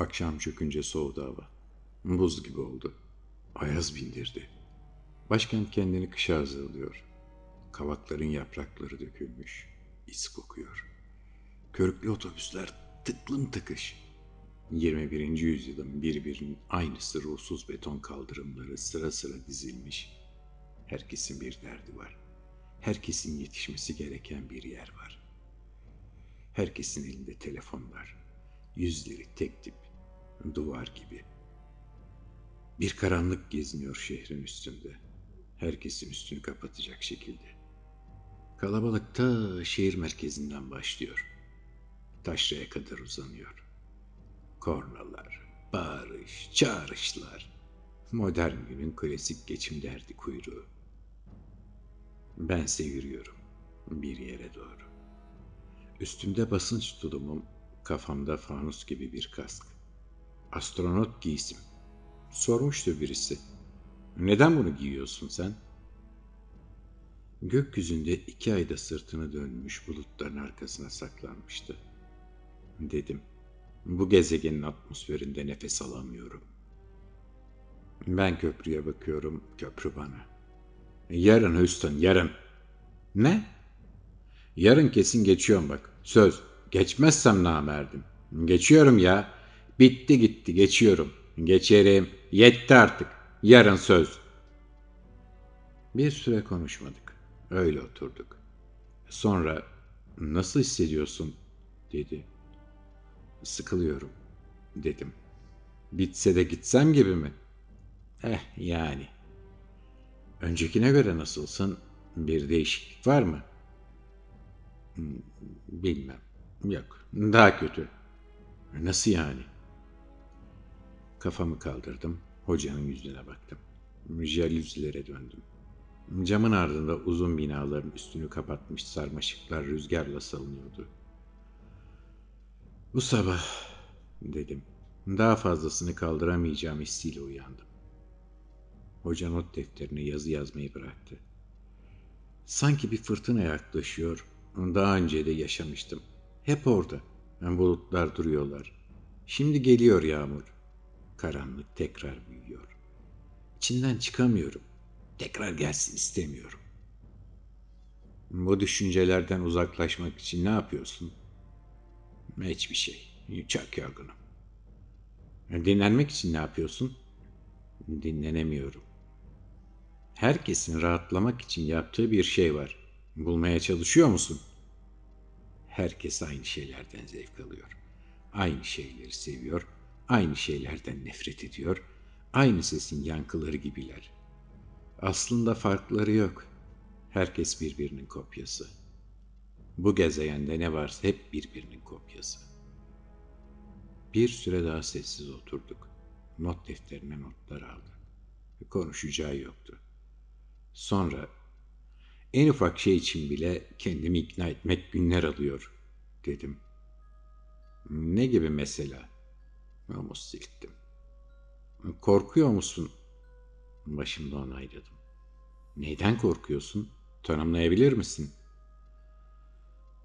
Akşam çökünce soğudu hava. Buz gibi oldu. Ayaz bindirdi. Başkent kendini kışa hazırlıyor. Kavakların yaprakları dökülmüş. is kokuyor. Körüklü otobüsler tıklım tıkış. 21. yüzyılın birbirinin aynısı ruhsuz beton kaldırımları sıra sıra dizilmiş. Herkesin bir derdi var. Herkesin yetişmesi gereken bir yer var. Herkesin elinde telefon var. Yüzleri tek tip, duvar gibi. Bir karanlık geziniyor şehrin üstünde. Herkesin üstünü kapatacak şekilde. Kalabalık ta şehir merkezinden başlıyor. Taşra'ya kadar uzanıyor. Kornalar, bağırış, çağrışlar. Modern günün klasik geçim derdi kuyruğu. Bense yürüyorum bir yere doğru. Üstümde basınç tulumum, kafamda fanus gibi bir kask. Astronot giysim. Sormuştu birisi. Neden bunu giyiyorsun sen? Gökyüzünde iki ayda sırtını dönmüş bulutların arkasına saklanmıştı. Dedim. Bu gezegenin atmosferinde nefes alamıyorum. Ben köprüye bakıyorum, köprü bana. Yarın Houston, yarın. Ne? Yarın kesin geçiyorum bak. Söz. Geçmezsem namerdim. Geçiyorum ya. Bitti gitti geçiyorum. Geçerim. Yetti artık. Yarın söz. Bir süre konuşmadık. Öyle oturduk. Sonra nasıl hissediyorsun dedi. Sıkılıyorum dedim. Bitse de gitsem gibi mi? Eh yani. Öncekine göre nasılsın? Bir değişiklik var mı? Hmm, Bilmem. Yok. Daha kötü. Nasıl yani? Kafamı kaldırdım. Hocanın yüzüne baktım. Jalüzilere döndüm. Camın ardında uzun binaların üstünü kapatmış sarmaşıklar rüzgarla salınıyordu. Bu sabah dedim. Daha fazlasını kaldıramayacağım hissiyle uyandım. Hoca not defterine yazı yazmayı bıraktı. Sanki bir fırtına yaklaşıyor. Daha önce de yaşamıştım. Hep orada. Bulutlar duruyorlar. Şimdi geliyor yağmur. Karanlık tekrar büyüyor. İçinden çıkamıyorum. Tekrar gelsin istemiyorum. Bu düşüncelerden uzaklaşmak için ne yapıyorsun? Hiçbir şey. Çok yorgunum. Dinlenmek için ne yapıyorsun? Dinlenemiyorum. Herkesin rahatlamak için yaptığı bir şey var. Bulmaya çalışıyor musun? Herkes aynı şeylerden zevk alıyor. Aynı şeyleri seviyor, aynı şeylerden nefret ediyor. Aynı sesin yankıları gibiler. Aslında farkları yok. Herkes birbirinin kopyası. Bu gezegende ne varsa hep birbirinin kopyası. Bir süre daha sessiz oturduk. Not defterine notlar aldı. Konuşacağı yoktu. Sonra en ufak şey için bile kendimi ikna etmek günler alıyor dedim. Ne gibi mesela? Omuz silktim. Korkuyor musun? Başımda onayladım. Neyden korkuyorsun? Tanımlayabilir misin?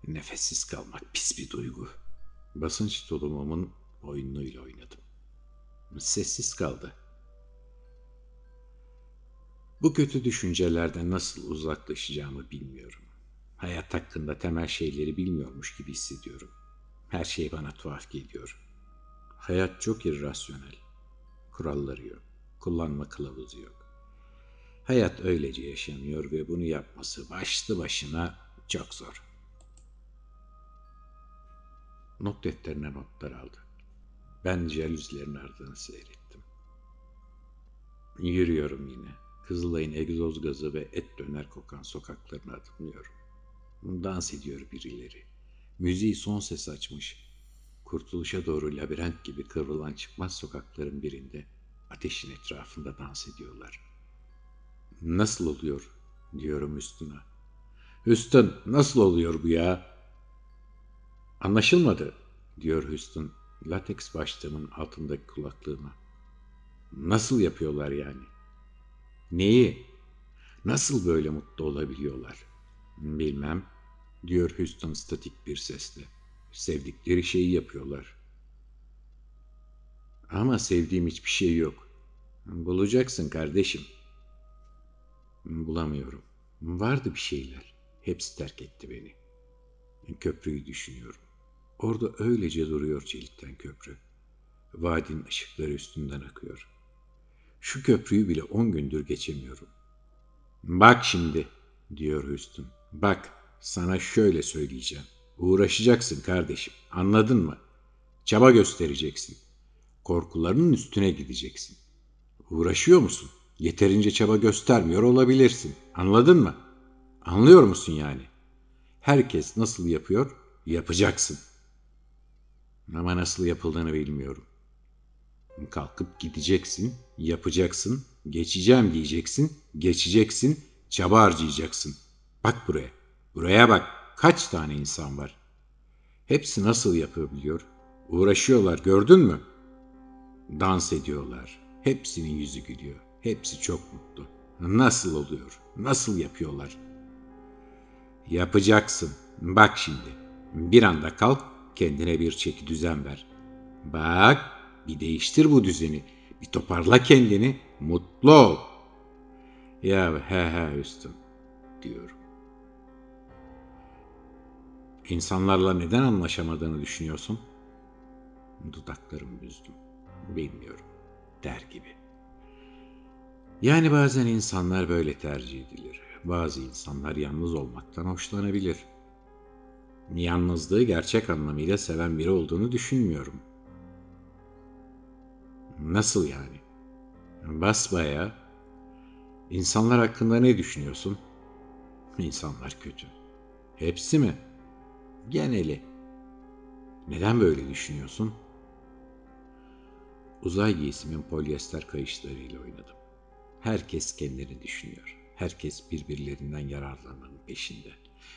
Nefessiz kalmak pis bir duygu. Basınç tulumumun boynuyla oynadım. Sessiz kaldı. Bu kötü düşüncelerden nasıl uzaklaşacağımı bilmiyorum. Hayat hakkında temel şeyleri bilmiyormuş gibi hissediyorum. Her şey bana tuhaf geliyor. Hayat çok irrasyonel. Kuralları yok. Kullanma kılavuzu yok. Hayat öylece yaşanıyor ve bunu yapması başlı başına çok zor. Not defterine notlar aldı. Ben jalüzilerin ardını seyrettim. Yürüyorum yine. Kızılay'ın egzoz gazı ve et döner kokan sokaklarını adımlıyorum. Dans ediyor birileri. Müziği son ses açmış. Kurtuluşa doğru labirent gibi kıvrılan çıkmaz sokakların birinde ateşin etrafında dans ediyorlar. Nasıl oluyor diyorum Üstün'a. Hüstün nasıl oluyor bu ya? Anlaşılmadı diyor Hüstün lateks başlığımın altındaki kulaklığıma. Nasıl yapıyorlar yani? Neyi? Nasıl böyle mutlu olabiliyorlar? Bilmem, diyor Houston statik bir sesle. Sevdikleri şeyi yapıyorlar. Ama sevdiğim hiçbir şey yok. Bulacaksın kardeşim. Bulamıyorum. Vardı bir şeyler. Hepsi terk etti beni. Köprüyü düşünüyorum. Orada öylece duruyor çelikten köprü. Vadinin ışıkları üstünden akıyor. Şu köprüyü bile on gündür geçemiyorum. Bak şimdi, diyor Hüsnü. Bak, sana şöyle söyleyeceğim. Uğraşacaksın kardeşim, anladın mı? Çaba göstereceksin. Korkularının üstüne gideceksin. Uğraşıyor musun? Yeterince çaba göstermiyor olabilirsin. Anladın mı? Anlıyor musun yani? Herkes nasıl yapıyor? Yapacaksın. Ama nasıl yapıldığını bilmiyorum. Kalkıp gideceksin, yapacaksın, geçeceğim diyeceksin, geçeceksin, çaba harcayacaksın. Bak buraya, buraya bak. Kaç tane insan var? Hepsi nasıl yapabiliyor? Uğraşıyorlar gördün mü? Dans ediyorlar. Hepsinin yüzü gülüyor. Hepsi çok mutlu. Nasıl oluyor? Nasıl yapıyorlar? Yapacaksın. Bak şimdi. Bir anda kalk, kendine bir çeki düzen ver. Bak, bir değiştir bu düzeni. Bir toparla kendini, mutlu ol. Ya he he üstüm, diyorum. İnsanlarla neden anlaşamadığını düşünüyorsun? Dudaklarımı büzdüm. Bilmiyorum, der gibi. Yani bazen insanlar böyle tercih edilir. Bazı insanlar yalnız olmaktan hoşlanabilir. Yalnızlığı gerçek anlamıyla seven biri olduğunu düşünmüyorum. Nasıl yani? Basbaya. İnsanlar hakkında ne düşünüyorsun? İnsanlar kötü. Hepsi mi? Geneli. Neden böyle düşünüyorsun? Uzay giysimin polyester kayışlarıyla oynadım. Herkes kendini düşünüyor. Herkes birbirlerinden yararlanmanın peşinde.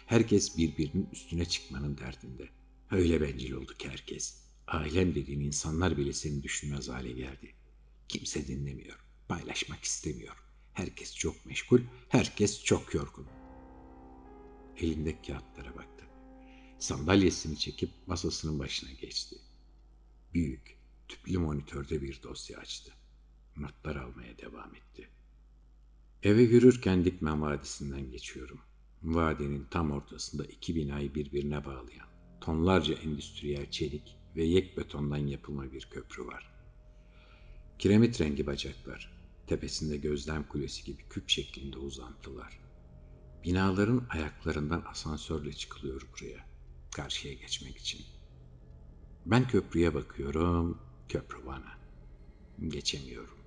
Herkes birbirinin üstüne çıkmanın derdinde. Öyle bencil oldu herkes. Ailem dediğin insanlar bile seni düşünmez hale geldi. Kimse dinlemiyor. Paylaşmak istemiyor. Herkes çok meşgul, herkes çok yorgun. Elindeki kağıtlara baktı. Sandalyesini çekip masasının başına geçti. Büyük, tüplü monitörde bir dosya açtı. Notlar almaya devam etti. Eve yürürken Dikmen Vadisi'nden geçiyorum. Vadinin tam ortasında iki binayı birbirine bağlayan, tonlarca endüstriyel çelik ve yek betondan yapılma bir köprü var. Kiremit rengi bacaklar, tepesinde gözlem kulesi gibi küp şeklinde uzantılar. Binaların ayaklarından asansörle çıkılıyor buraya, karşıya geçmek için. Ben köprüye bakıyorum, köprü bana. Geçemiyorum.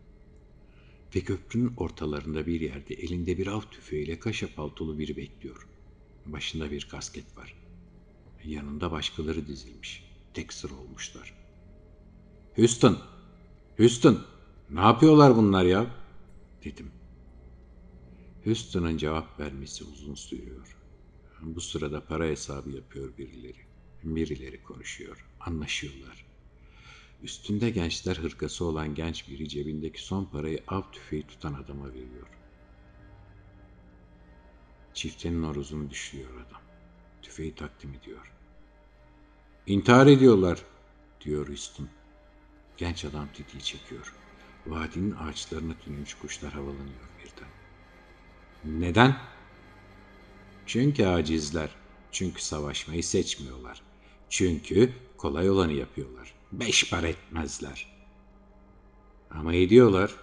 Ve köprünün ortalarında bir yerde elinde bir av tüfeğiyle kaşa paltolu biri bekliyor. Başında bir kasket var. Yanında başkaları dizilmiş. Tek sıra olmuşlar. Houston! Houston! Ne yapıyorlar bunlar ya? Dedim. Houston'ın cevap vermesi uzun sürüyor. Bu sırada para hesabı yapıyor birileri. Birileri konuşuyor, anlaşıyorlar. Üstünde gençler hırkası olan genç biri cebindeki son parayı av tüfeği tutan adama veriyor. Çiftenin oruzunu düşüyor adam. Tüfeği takdim ediyor. İntihar ediyorlar, diyor Houston. Genç adam tetiği çekiyor. Vadinin ağaçlarına tünümüş kuşlar havalanıyor birden. Neden? Çünkü acizler. Çünkü savaşmayı seçmiyorlar. Çünkü kolay olanı yapıyorlar. Beş para etmezler. Ama ediyorlar.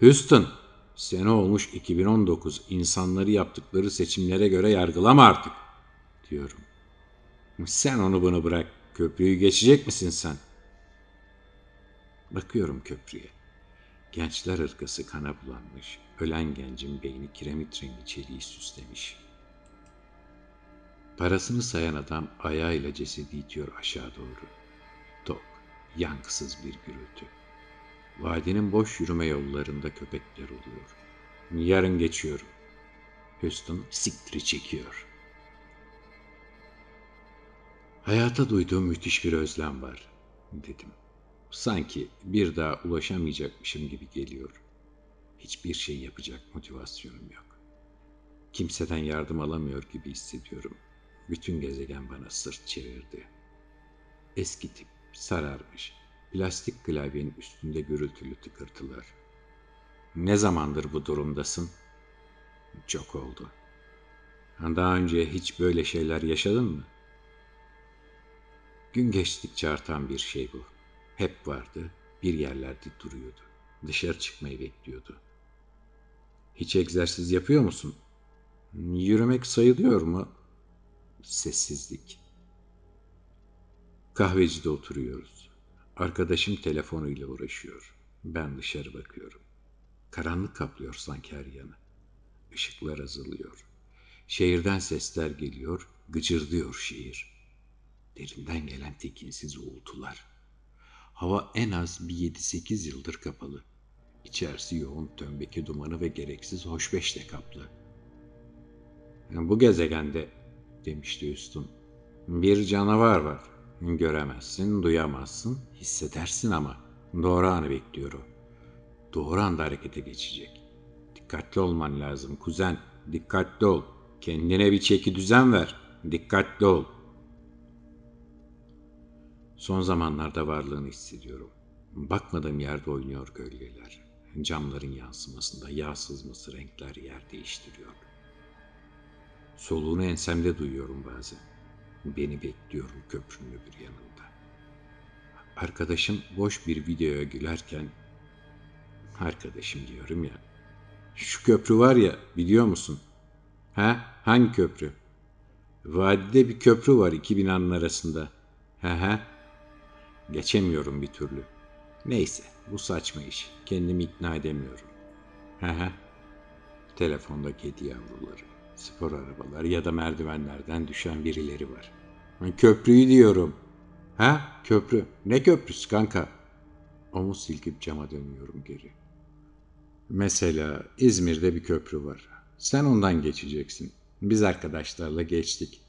Houston, sene olmuş 2019 insanları yaptıkları seçimlere göre yargılama artık, diyorum. Sen onu bunu bırak. Köprüyü geçecek misin sen? Bakıyorum köprüye. Gençler ırkası kana bulanmış. Ölen gencin beyni kiremit rengi çeliği süslemiş. Parasını sayan adam ayağıyla cesedi itiyor aşağı doğru. Tok, yankısız bir gürültü. Vadinin boş yürüme yollarında köpekler oluyor. Yarın geçiyorum. Houston siktiri çekiyor. Hayata duyduğum müthiş bir özlem var, dedim. Sanki bir daha ulaşamayacakmışım gibi geliyor. Hiçbir şey yapacak motivasyonum yok. Kimseden yardım alamıyor gibi hissediyorum. Bütün gezegen bana sırt çevirdi. Eski tip sararmış. Plastik klavyenin üstünde gürültülü tıkırtılar. Ne zamandır bu durumdasın? Çok oldu. Daha önce hiç böyle şeyler yaşadın mı? Gün geçtikçe artan bir şey bu. Hep vardı, bir yerlerde duruyordu. Dışarı çıkmayı bekliyordu. Hiç egzersiz yapıyor musun? Yürümek sayılıyor mu? Sessizlik. Kahvecide oturuyoruz. Arkadaşım telefonuyla uğraşıyor. Ben dışarı bakıyorum. Karanlık kaplıyor sanki her yanı. Işıklar azalıyor. Şehirden sesler geliyor, gıcırdıyor şehir. Derinden gelen tekinsiz uğultular. Hava en az bir yedi sekiz yıldır kapalı. İçerisi yoğun tömbeki dumanı ve gereksiz hoşbeşle kaplı. Bu gezegende, demişti Üstün, bir canavar var. Göremezsin, duyamazsın, hissedersin ama doğru anı bekliyor o. Doğru anda harekete geçecek. Dikkatli olman lazım kuzen, dikkatli ol. Kendine bir çeki düzen ver, dikkatli ol. Son zamanlarda varlığını hissediyorum. Bakmadığım yerde oynuyor gölgeler. Camların yansımasında yağ sızması renkler yer değiştiriyor. Soluğunu ensemde duyuyorum bazen. Beni bekliyorum köprünün öbür yanında. Arkadaşım boş bir videoya gülerken arkadaşım diyorum ya. Şu köprü var ya biliyor musun? Ha? Hangi köprü? Vadide bir köprü var iki binanın arasında. Ha ha. Geçemiyorum bir türlü. Neyse bu saçma iş. Kendimi ikna edemiyorum. Ha ha. Telefonda kedi yavruları, spor arabalar ya da merdivenlerden düşen birileri var. Köprüyü diyorum. Ha köprü. Ne köprüsü kanka? Omuz silkip cama dönüyorum geri. Mesela İzmir'de bir köprü var. Sen ondan geçeceksin. Biz arkadaşlarla geçtik.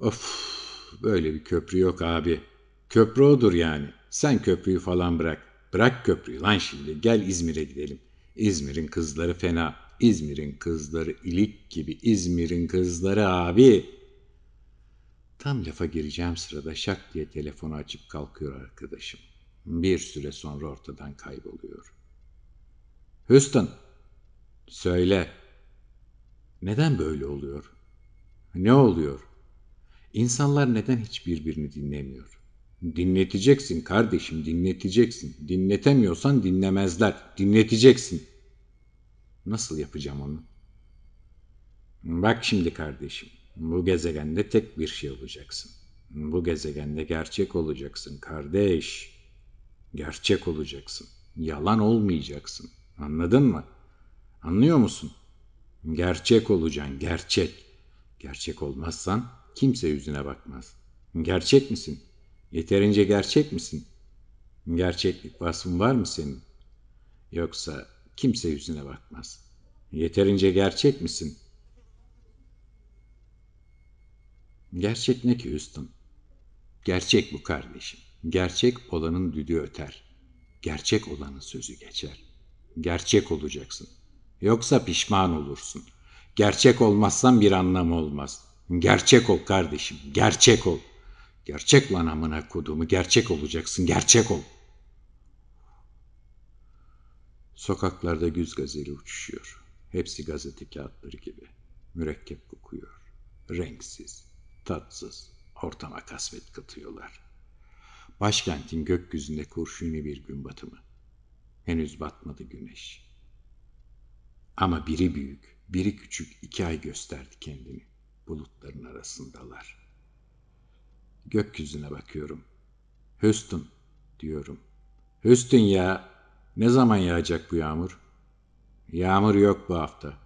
Of böyle bir köprü yok abi. Köprü odur yani. Sen köprüyü falan bırak. Bırak köprüyü lan şimdi. Gel İzmir'e gidelim. İzmir'in kızları fena. İzmir'in kızları ilik gibi. İzmir'in kızları abi. Tam lafa gireceğim sırada şak diye telefonu açıp kalkıyor arkadaşım. Bir süre sonra ortadan kayboluyor. Houston, söyle. Neden böyle oluyor? Ne oluyor? İnsanlar neden hiç birbirini dinlemiyor? Dinleteceksin kardeşim, dinleteceksin. Dinletemiyorsan dinlemezler. Dinleteceksin. Nasıl yapacağım onu? Bak şimdi kardeşim, bu gezegende tek bir şey olacaksın. Bu gezegende gerçek olacaksın kardeş. Gerçek olacaksın. Yalan olmayacaksın. Anladın mı? Anlıyor musun? Gerçek olacaksın, gerçek. Gerçek olmazsan kimse yüzüne bakmaz. Gerçek misin? Yeterince gerçek misin? Gerçeklik vasfın var mı senin? Yoksa kimse yüzüne bakmaz. Yeterince gerçek misin? Gerçek ne ki Houston? Gerçek bu kardeşim. Gerçek olanın düdüğü öter. Gerçek olanın sözü geçer. Gerçek olacaksın. Yoksa pişman olursun. Gerçek olmazsan bir anlam olmaz. Gerçek ol kardeşim. Gerçek ol. Gerçek lan amına koduğumu. Gerçek olacaksın. Gerçek ol. Sokaklarda güz gazeli uçuşuyor. Hepsi gazete kağıtları gibi. Mürekkep kokuyor. Renksiz, tatsız, ortama kasvet katıyorlar. Başkentin gökyüzünde kurşuni bir gün batımı. Henüz batmadı güneş. Ama biri büyük, biri küçük iki ay gösterdi kendini. Bulutların arasındalar. Gökyüzüne bakıyorum. Houston diyorum. Houston ya, ne zaman yağacak bu yağmur? Yağmur yok bu hafta.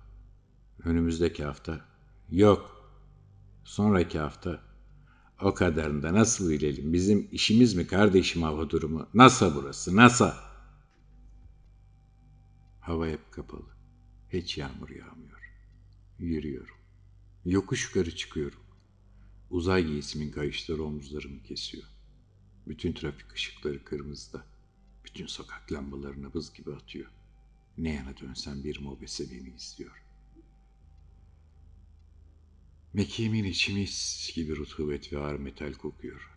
Önümüzdeki hafta. Yok. Sonraki hafta. O kadarında nasıl bilelim? Bizim işimiz mi kardeşim hava durumu? NASA burası, NASA. Hava hep kapalı. Hiç yağmur yağmıyor. Yürüyorum. Yokuş yukarı çıkıyorum. Uzay giysimin kayışları omuzlarımı kesiyor. Bütün trafik ışıkları kırmızıda. Bütün sokak lambalarını bız gibi atıyor. Ne yana dönsem bir mobese beni izliyor. Mekiğimin içi mis gibi rutubet ve ağır metal kokuyor.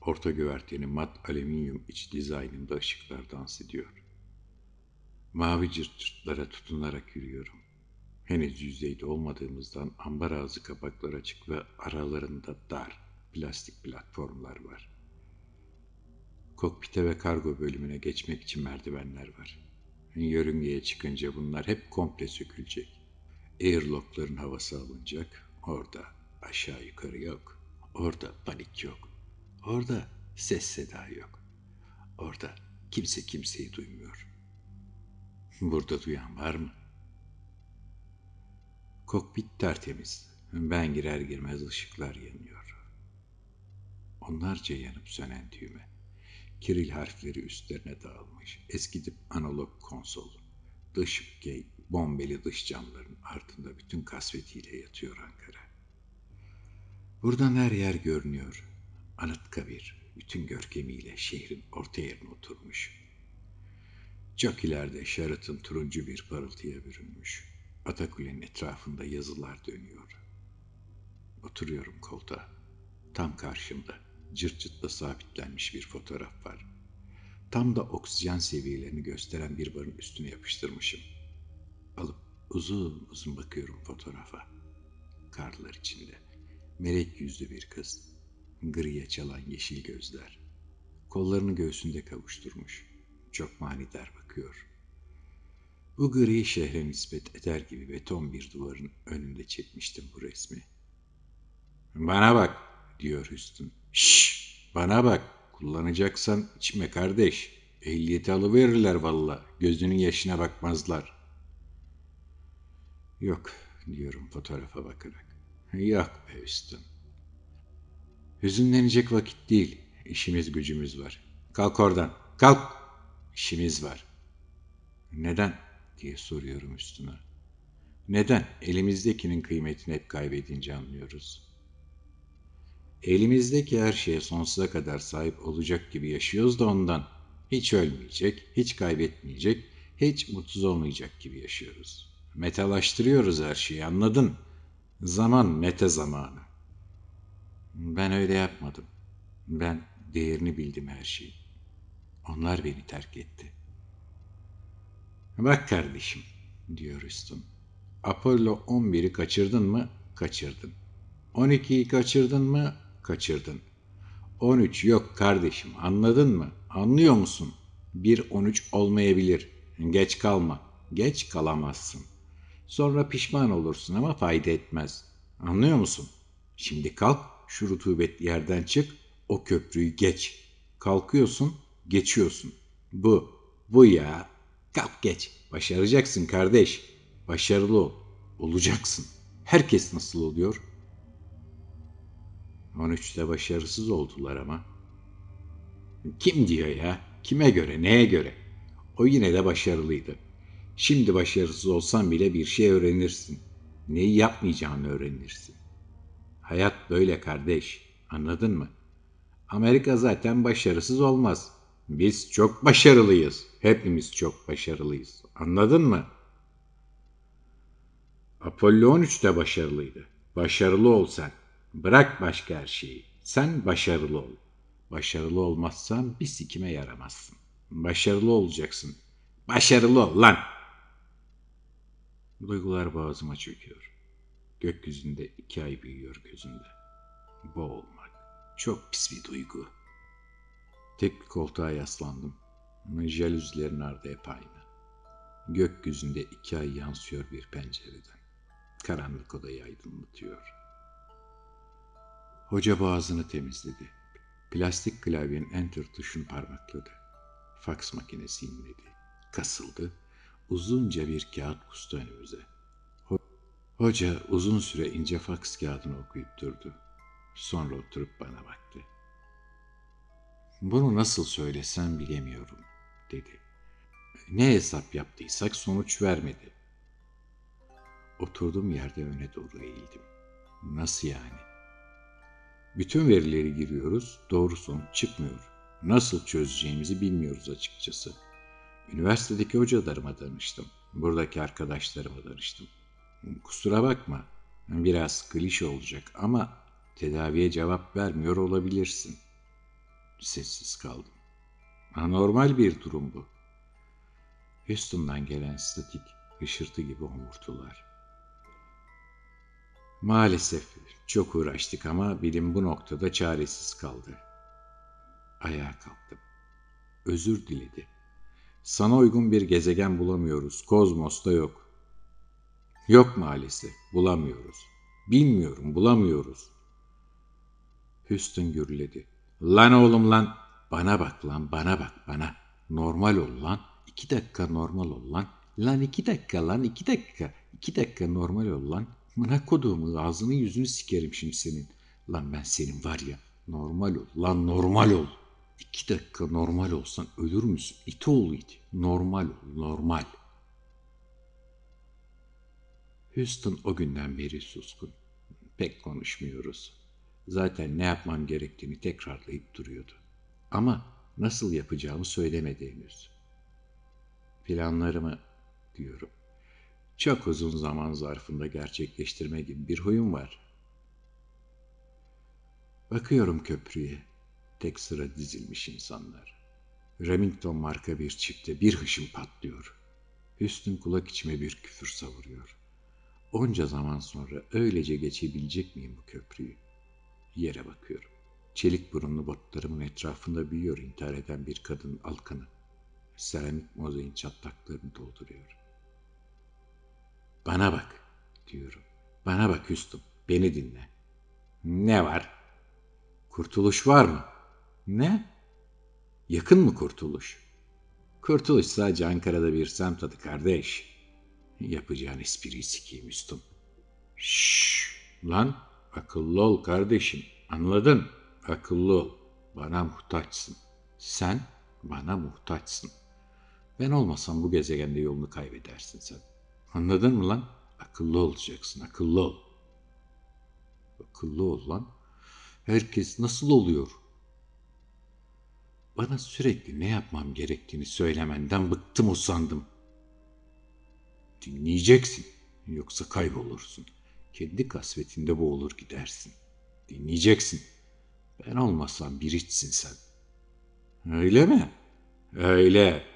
Orta güverteni mat alüminyum iç dizaynında ışıklar dans ediyor. Mavi cırt cırtlara tutunarak yürüyorum. Henüz yüzeyde olmadığımızdan ambar ağzı kapaklar açık ve aralarında dar plastik platformlar var. Kokpite ve kargo bölümüne geçmek için merdivenler var. Yörüngeye çıkınca bunlar hep komple sökülecek. Airlockların havası alınacak. Orada aşağı yukarı yok. Orada panik yok. Orada ses seda yok. Orada kimse kimseyi duymuyor. Burada duyan var mı? Kokpit tertemiz. Ben girer girmez ışıklar yanıyor. Onlarca yanıp sönen düğme. Kiril harfleri üstlerine dağılmış. Eskidip analog konsol. Dış gate, bombeli dış camların ardında bütün kasvetiyle yatıyor Ankara. Buradan her yer görünüyor. Anıtkabir bütün görkemiyle şehrin orta yerine oturmuş. Çok ileride Sheraton turuncu bir parıltıya bürünmüş. Atakule'nin etrafında yazılar dönüyor. Oturuyorum koltuğa. Tam karşımda cırt cırtla sabitlenmiş bir fotoğraf var. Tam da oksijen seviyelerini gösteren bir barın üstüne yapıştırmışım. Alıp uzun uzun bakıyorum fotoğrafa. Karlar içinde. Melek yüzlü bir kız. Griye çalan yeşil gözler. Kollarını göğsünde kavuşturmuş. Çok manidar bakıyor. Bu gri şehre nispet eder gibi beton bir duvarın önünde çekmiştim bu resmi. Bana bak diyor Hüsnü. Şşş bana bak kullanacaksan içme kardeş. Ehliyeti alıverirler valla. Gözünün yaşına bakmazlar. Yok diyorum fotoğrafa bakarak. Yok be Hüsnü. Hüzünlenecek vakit değil. İşimiz gücümüz var. Kalk oradan. Kalk. İşimiz var. Neden? diye soruyorum üstüne. Neden? Elimizdekinin kıymetini hep kaybedince anlıyoruz. Elimizdeki her şeye sonsuza kadar sahip olacak gibi yaşıyoruz da ondan. Hiç ölmeyecek, hiç kaybetmeyecek, hiç mutsuz olmayacak gibi yaşıyoruz. Metalaştırıyoruz her şeyi anladın? Zaman meta zamanı. Ben öyle yapmadım. Ben değerini bildim her şeyin. Onlar beni terk etti. Bak kardeşim, diyor Üstün. Apollo 11'i kaçırdın mı? Kaçırdın. 12'yi kaçırdın mı? Kaçırdın. 13 yok kardeşim, anladın mı? Anlıyor musun? Bir 13 olmayabilir. Geç kalma. Geç kalamazsın. Sonra pişman olursun ama fayda etmez. Anlıyor musun? Şimdi kalk, şu rutubetli yerden çık, o köprüyü geç. Kalkıyorsun, geçiyorsun. Bu, bu ya. Kalk geç. Başaracaksın kardeş. Başarılı ol. Olacaksın. Herkes nasıl oluyor? 13'te başarısız oldular ama. Kim diyor ya? Kime göre, neye göre? O yine de başarılıydı. Şimdi başarısız olsan bile bir şey öğrenirsin. Neyi yapmayacağını öğrenirsin. Hayat böyle kardeş. Anladın mı? Amerika zaten başarısız olmaz. Biz çok başarılıyız. Hepimiz çok başarılıyız. Anladın mı? Apollo 13 de başarılıydı. Başarılı ol sen. Bırak başka her şeyi. Sen başarılı ol. Başarılı olmazsan bir sikime yaramazsın. Başarılı olacaksın. Başarılı ol lan. Duygular boğazıma çöküyor. Gökyüzünde iki ay büyüyor gözümde. Boğulmak. Çok pis bir duygu. Tek bir koltuğa yaslandım. Jalüzilerin ardı hep aynı. Gökyüzünde iki ay yansıyor bir pencereden. Karanlık odayı aydınlatıyor. Hoca boğazını temizledi. Plastik klavyenin enter tuşunu parmakladı. Faks makinesi inledi. Kasıldı. Uzunca bir kağıt kustu önümüze. Hoca uzun süre ince faks kağıdını okuyup durdu. Sonra oturup bana baktı. Bunu nasıl söylesem bilemiyorum, dedi. Ne hesap yaptıysak sonuç vermedi. Oturduğum yerde öne doğru eğildim. Nasıl yani? Bütün verileri giriyoruz, doğru sonuç çıkmıyor. Nasıl çözeceğimizi bilmiyoruz açıkçası. Üniversitedeki hocalarıma danıştım. Buradaki arkadaşlarıma danıştım. Kusura bakma, biraz klişe olacak ama tedaviye cevap vermiyor olabilirsin. Sessiz kaldım. Anormal bir durum bu. Houston'dan gelen statik hışırtı gibi homurtular. Maalesef çok uğraştık ama bilim bu noktada çaresiz kaldı. Ayağa kalktım. Özür diledi. Sana uygun bir gezegen bulamıyoruz. Kozmos'ta yok. Yok maalesef. Bulamıyoruz. Bilmiyorum. Bulamıyoruz. Houston gürledi. Lan oğlum lan. Bana bak lan. Bana bak bana. Normal ol lan. İki dakika normal ol lan. Lan iki dakika lan. iki dakika. İki dakika normal ol lan. Mına koduğumu ağzını yüzünü sikerim şimdi senin. Lan ben senin var ya. Normal ol. Lan normal ol. İki dakika normal olsan ölür müsün? İti oğlu it. Normal ol. Normal. Houston o günden beri suskun. Pek konuşmuyoruz. Zaten ne yapmam gerektiğini tekrarlayıp duruyordu. Ama nasıl yapacağımı söylemedi henüz. Planlarımı diyorum. Çok uzun zaman zarfında gerçekleştirme gibi bir huyum var. Bakıyorum köprüye. Tek sıra dizilmiş insanlar. Remington marka bir çifte bir hışım patlıyor. Üstün kulak içime bir küfür savuruyor. Onca zaman sonra öylece geçebilecek miyim bu köprüyü? Yere bakıyorum. Çelik burunlu botlarımın etrafında büyüyor intihar eden bir kadın alkanı. Seramik mozaik çatlaklarını dolduruyor. Bana bak diyorum. Bana bak Hüsnüm. Beni dinle. Ne var? Kurtuluş var mı? Ne? Yakın mı kurtuluş? Kurtuluş sadece Ankara'da bir semt adı kardeş. Yapacağın espriyi sikeyim üstüm. Şşş lan akıllı ol kardeşim. Anladın? Akıllı ol. Bana muhtaçsın. Sen bana muhtaçsın. Ben olmasam bu gezegende yolunu kaybedersin sen. Anladın mı lan? Akıllı olacaksın, akıllı ol. Akıllı ol lan. Herkes nasıl oluyor? Bana sürekli ne yapmam gerektiğini söylemenden bıktım usandım. Dinleyeceksin. Yoksa kaybolursun. Kendi kasvetinde boğulur gidersin. Dinleyeceksin. Ben olmasam bir içsin sen. Öyle mi? Öyle.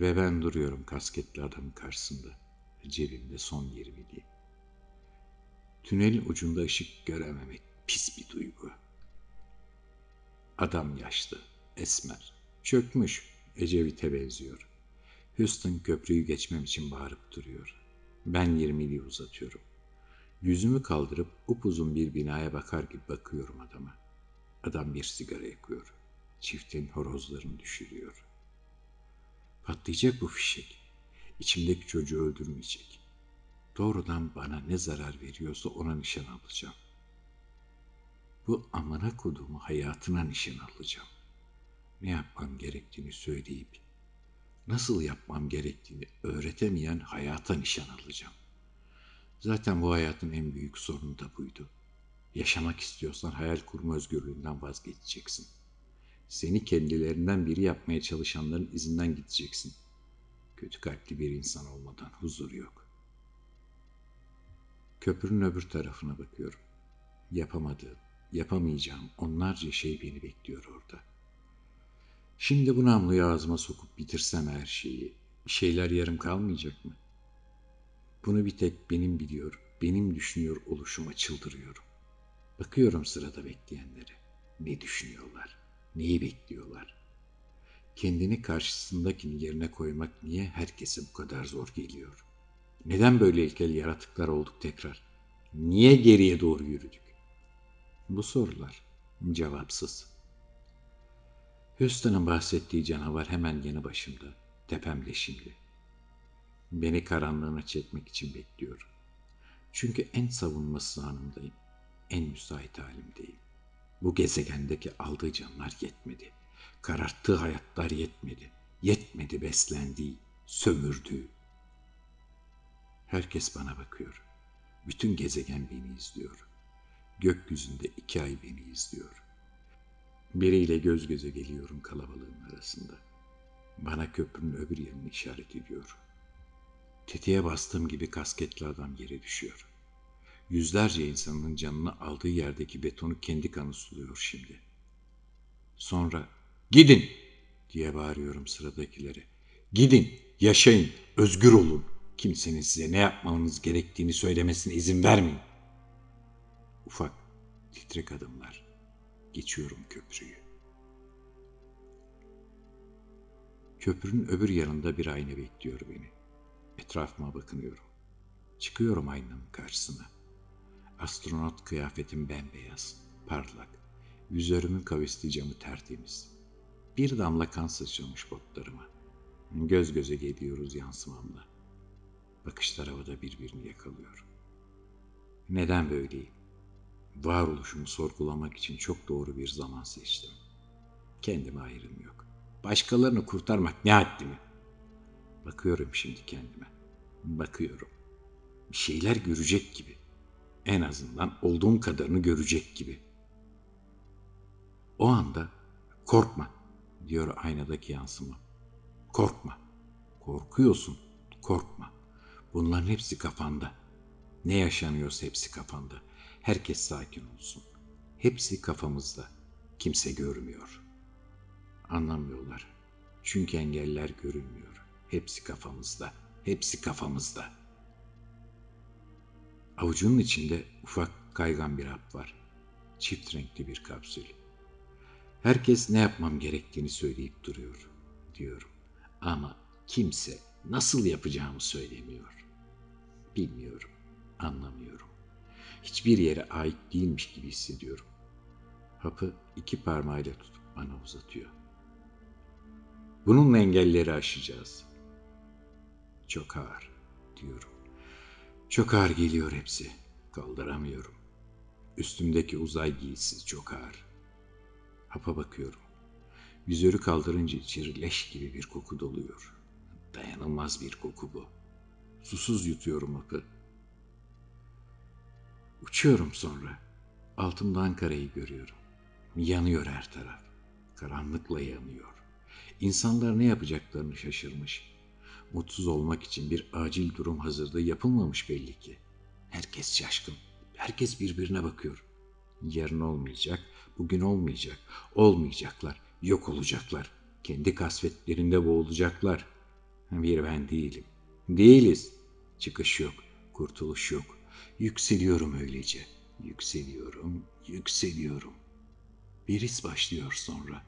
Ve ben duruyorum kasketli adamın karşısında. Cebimde son yirmiliği. Tünelin ucunda ışık görememek pis bir duygu. Adam yaşlı, esmer, çökmüş, Ecevit'e benziyor. Houston köprüyü geçmem için bağırıp duruyor. Ben yirmiliği uzatıyorum. Yüzümü kaldırıp upuzun bir binaya bakar gibi bakıyorum adama. Adam bir sigara yakıyor. Çiftin horozlarını düşürüyor. Patlayacak bu fişek. İçimdeki çocuğu öldürmeyecek. Doğrudan bana ne zarar veriyorsa ona nişan alacağım. Bu amına koduğumu hayatına nişan alacağım. Ne yapmam gerektiğini söyleyip nasıl yapmam gerektiğini öğretemeyen hayata nişan alacağım. Zaten bu hayatın en büyük sorunu da buydu. Yaşamak istiyorsan hayal kurma özgürlüğünden vazgeçeceksin. Seni kendilerinden biri yapmaya çalışanların izinden gideceksin. Kötü kalpli bir insan olmadan huzur yok. Köprünün öbür tarafına bakıyorum. Yapamadığım, yapamayacağım onlarca şey beni bekliyor orada. Şimdi bu namluyu ağzıma sokup bitirsem her şeyi, şeyler yarım kalmayacak mı? Bunu bir tek benim biliyor, benim düşünüyor oluşuma çıldırıyorum. Bakıyorum sırada bekleyenlere. Ne düşünüyorlar? Neyi bekliyorlar? Kendini karşısındakini yerine koymak niye herkese bu kadar zor geliyor? Neden böyle ilkel yaratıklar olduk tekrar? Niye geriye doğru yürüdük? Bu sorular cevapsız. Houston'ın bahsettiği canavar hemen yanı başımda, tepemde şimdi. Beni karanlığına çekmek için bekliyor. Çünkü en savunmasız anımdayım, en müsait halimdeyim. Bu gezegendeki aldığı canlar yetmedi. Kararttığı hayatlar yetmedi. Yetmedi beslendiği, sömürdüğü. Herkes bana bakıyor. Bütün gezegen beni izliyor. Gökyüzünde iki ay beni izliyor. Biriyle göz göze geliyorum kalabalığın arasında. Bana köprünün öbür yanını işaret ediyor. Tetiğe bastığım gibi kasketli adam yere düşüyor. Yüzlerce insanın canını aldığı yerdeki betonu kendi kanı suluyor şimdi. Sonra gidin diye bağırıyorum sıradakilere. Gidin, yaşayın, özgür olun. Kimsenin size ne yapmanız gerektiğini söylemesine izin vermeyin. Ufak, titrek adımlar. Geçiyorum köprüyü. Köprünün öbür yanında bir ayna bekliyor beni. Etrafıma bakınıyorum. Çıkıyorum aynanın karşısına. Astronot kıyafetim bembeyaz, parlak. Vizörümün kavisli camı tertemiz. Bir damla kan sıçramış botlarıma. Göz göze geliyoruz yansımamla. Bakışlar havada birbirini yakalıyor. Neden böyleyim? Varoluşumu sorgulamak için çok doğru bir zaman seçtim. Kendime ayrım yok. Başkalarını kurtarmak ne haddime? Bakıyorum şimdi kendime. Bakıyorum. Bir şeyler görecek gibi. En azından olduğum kadarını görecek gibi. O anda korkma diyor aynadaki yansıma. Korkma. Korkuyorsun. Korkma. Bunların hepsi kafanda. Ne yaşanıyorsa hepsi kafanda. Herkes sakin olsun. Hepsi kafamızda. Kimse görmüyor. Anlamıyorlar. Çünkü engeller görünmüyor. Hepsi kafamızda. Hepsi kafamızda. Avucunun içinde ufak kaygan bir hap var. Çift renkli bir kapsül. Herkes ne yapmam gerektiğini söyleyip duruyor, diyorum. Ama kimse nasıl yapacağımı söylemiyor. Bilmiyorum, anlamıyorum. Hiçbir yere ait değilmiş gibi hissediyorum. Hapı iki parmağıyla tutup bana uzatıyor. Bununla engelleri aşacağız. Çok ağır, diyorum. Çok ağır geliyor hepsi. Kaldıramıyorum. Üstümdeki uzay giysisi çok ağır. Hapa bakıyorum. Vizörü kaldırınca içeri leş gibi bir koku doluyor. Dayanılmaz bir koku bu. Susuz yutuyorum hapı. Uçuyorum sonra. Altımda Ankara'yı görüyorum. Yanıyor her taraf. Karanlıkla yanıyor. İnsanlar ne yapacaklarını şaşırmış. Mutsuz olmak için bir acil durum hazırda yapılmamış belli ki. Herkes şaşkın. Herkes birbirine bakıyor. Yarın olmayacak, bugün olmayacak. Olmayacaklar, yok olacaklar. Kendi kasvetlerinde boğulacaklar. Bir ben değilim. Değiliz. Çıkış yok, kurtuluş yok. Yükseliyorum öylece. Yükseliyorum, yükseliyorum. Bir his başlıyor sonra.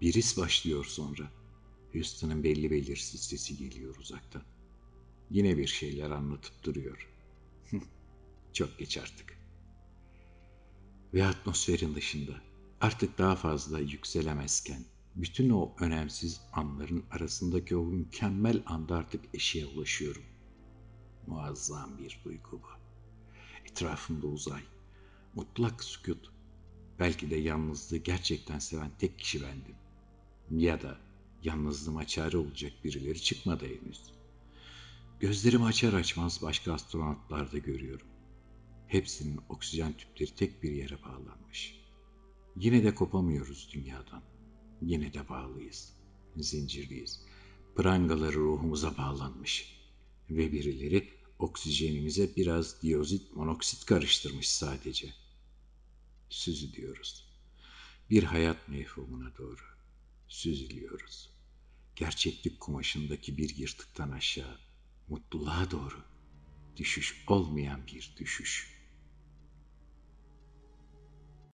Bir his başlıyor sonra. Houston'ın belli belirsiz sesi geliyor uzaktan. Yine bir şeyler anlatıp duruyor. Çok geç artık. Ve atmosferin dışında artık daha fazla yükselemezken bütün o önemsiz anların arasındaki o mükemmel anda artık eşiğe ulaşıyorum. Muazzam bir duygu bu. Etrafımda uzay, mutlak sükut. Belki de yalnızlığı gerçekten seven tek kişi bendim. Ya da yalnızlığıma çare olacak birileri çıkmadı henüz. Gözlerimi açar açmaz başka astronotlar da görüyorum. Hepsinin oksijen tüpleri tek bir yere bağlanmış. Yine de kopamıyoruz dünyadan. Yine de bağlıyız. Zincirliyiz. Prangaları ruhumuza bağlanmış. Ve birileri oksijenimize biraz diyozit monoksit karıştırmış sadece. Süzülüyoruz. Bir hayat mefhumuna doğru. Süzülüyoruz. Gerçeklik kumaşındaki bir yırtıktan aşağı, mutluluğa doğru. Düşüş olmayan bir düşüş.''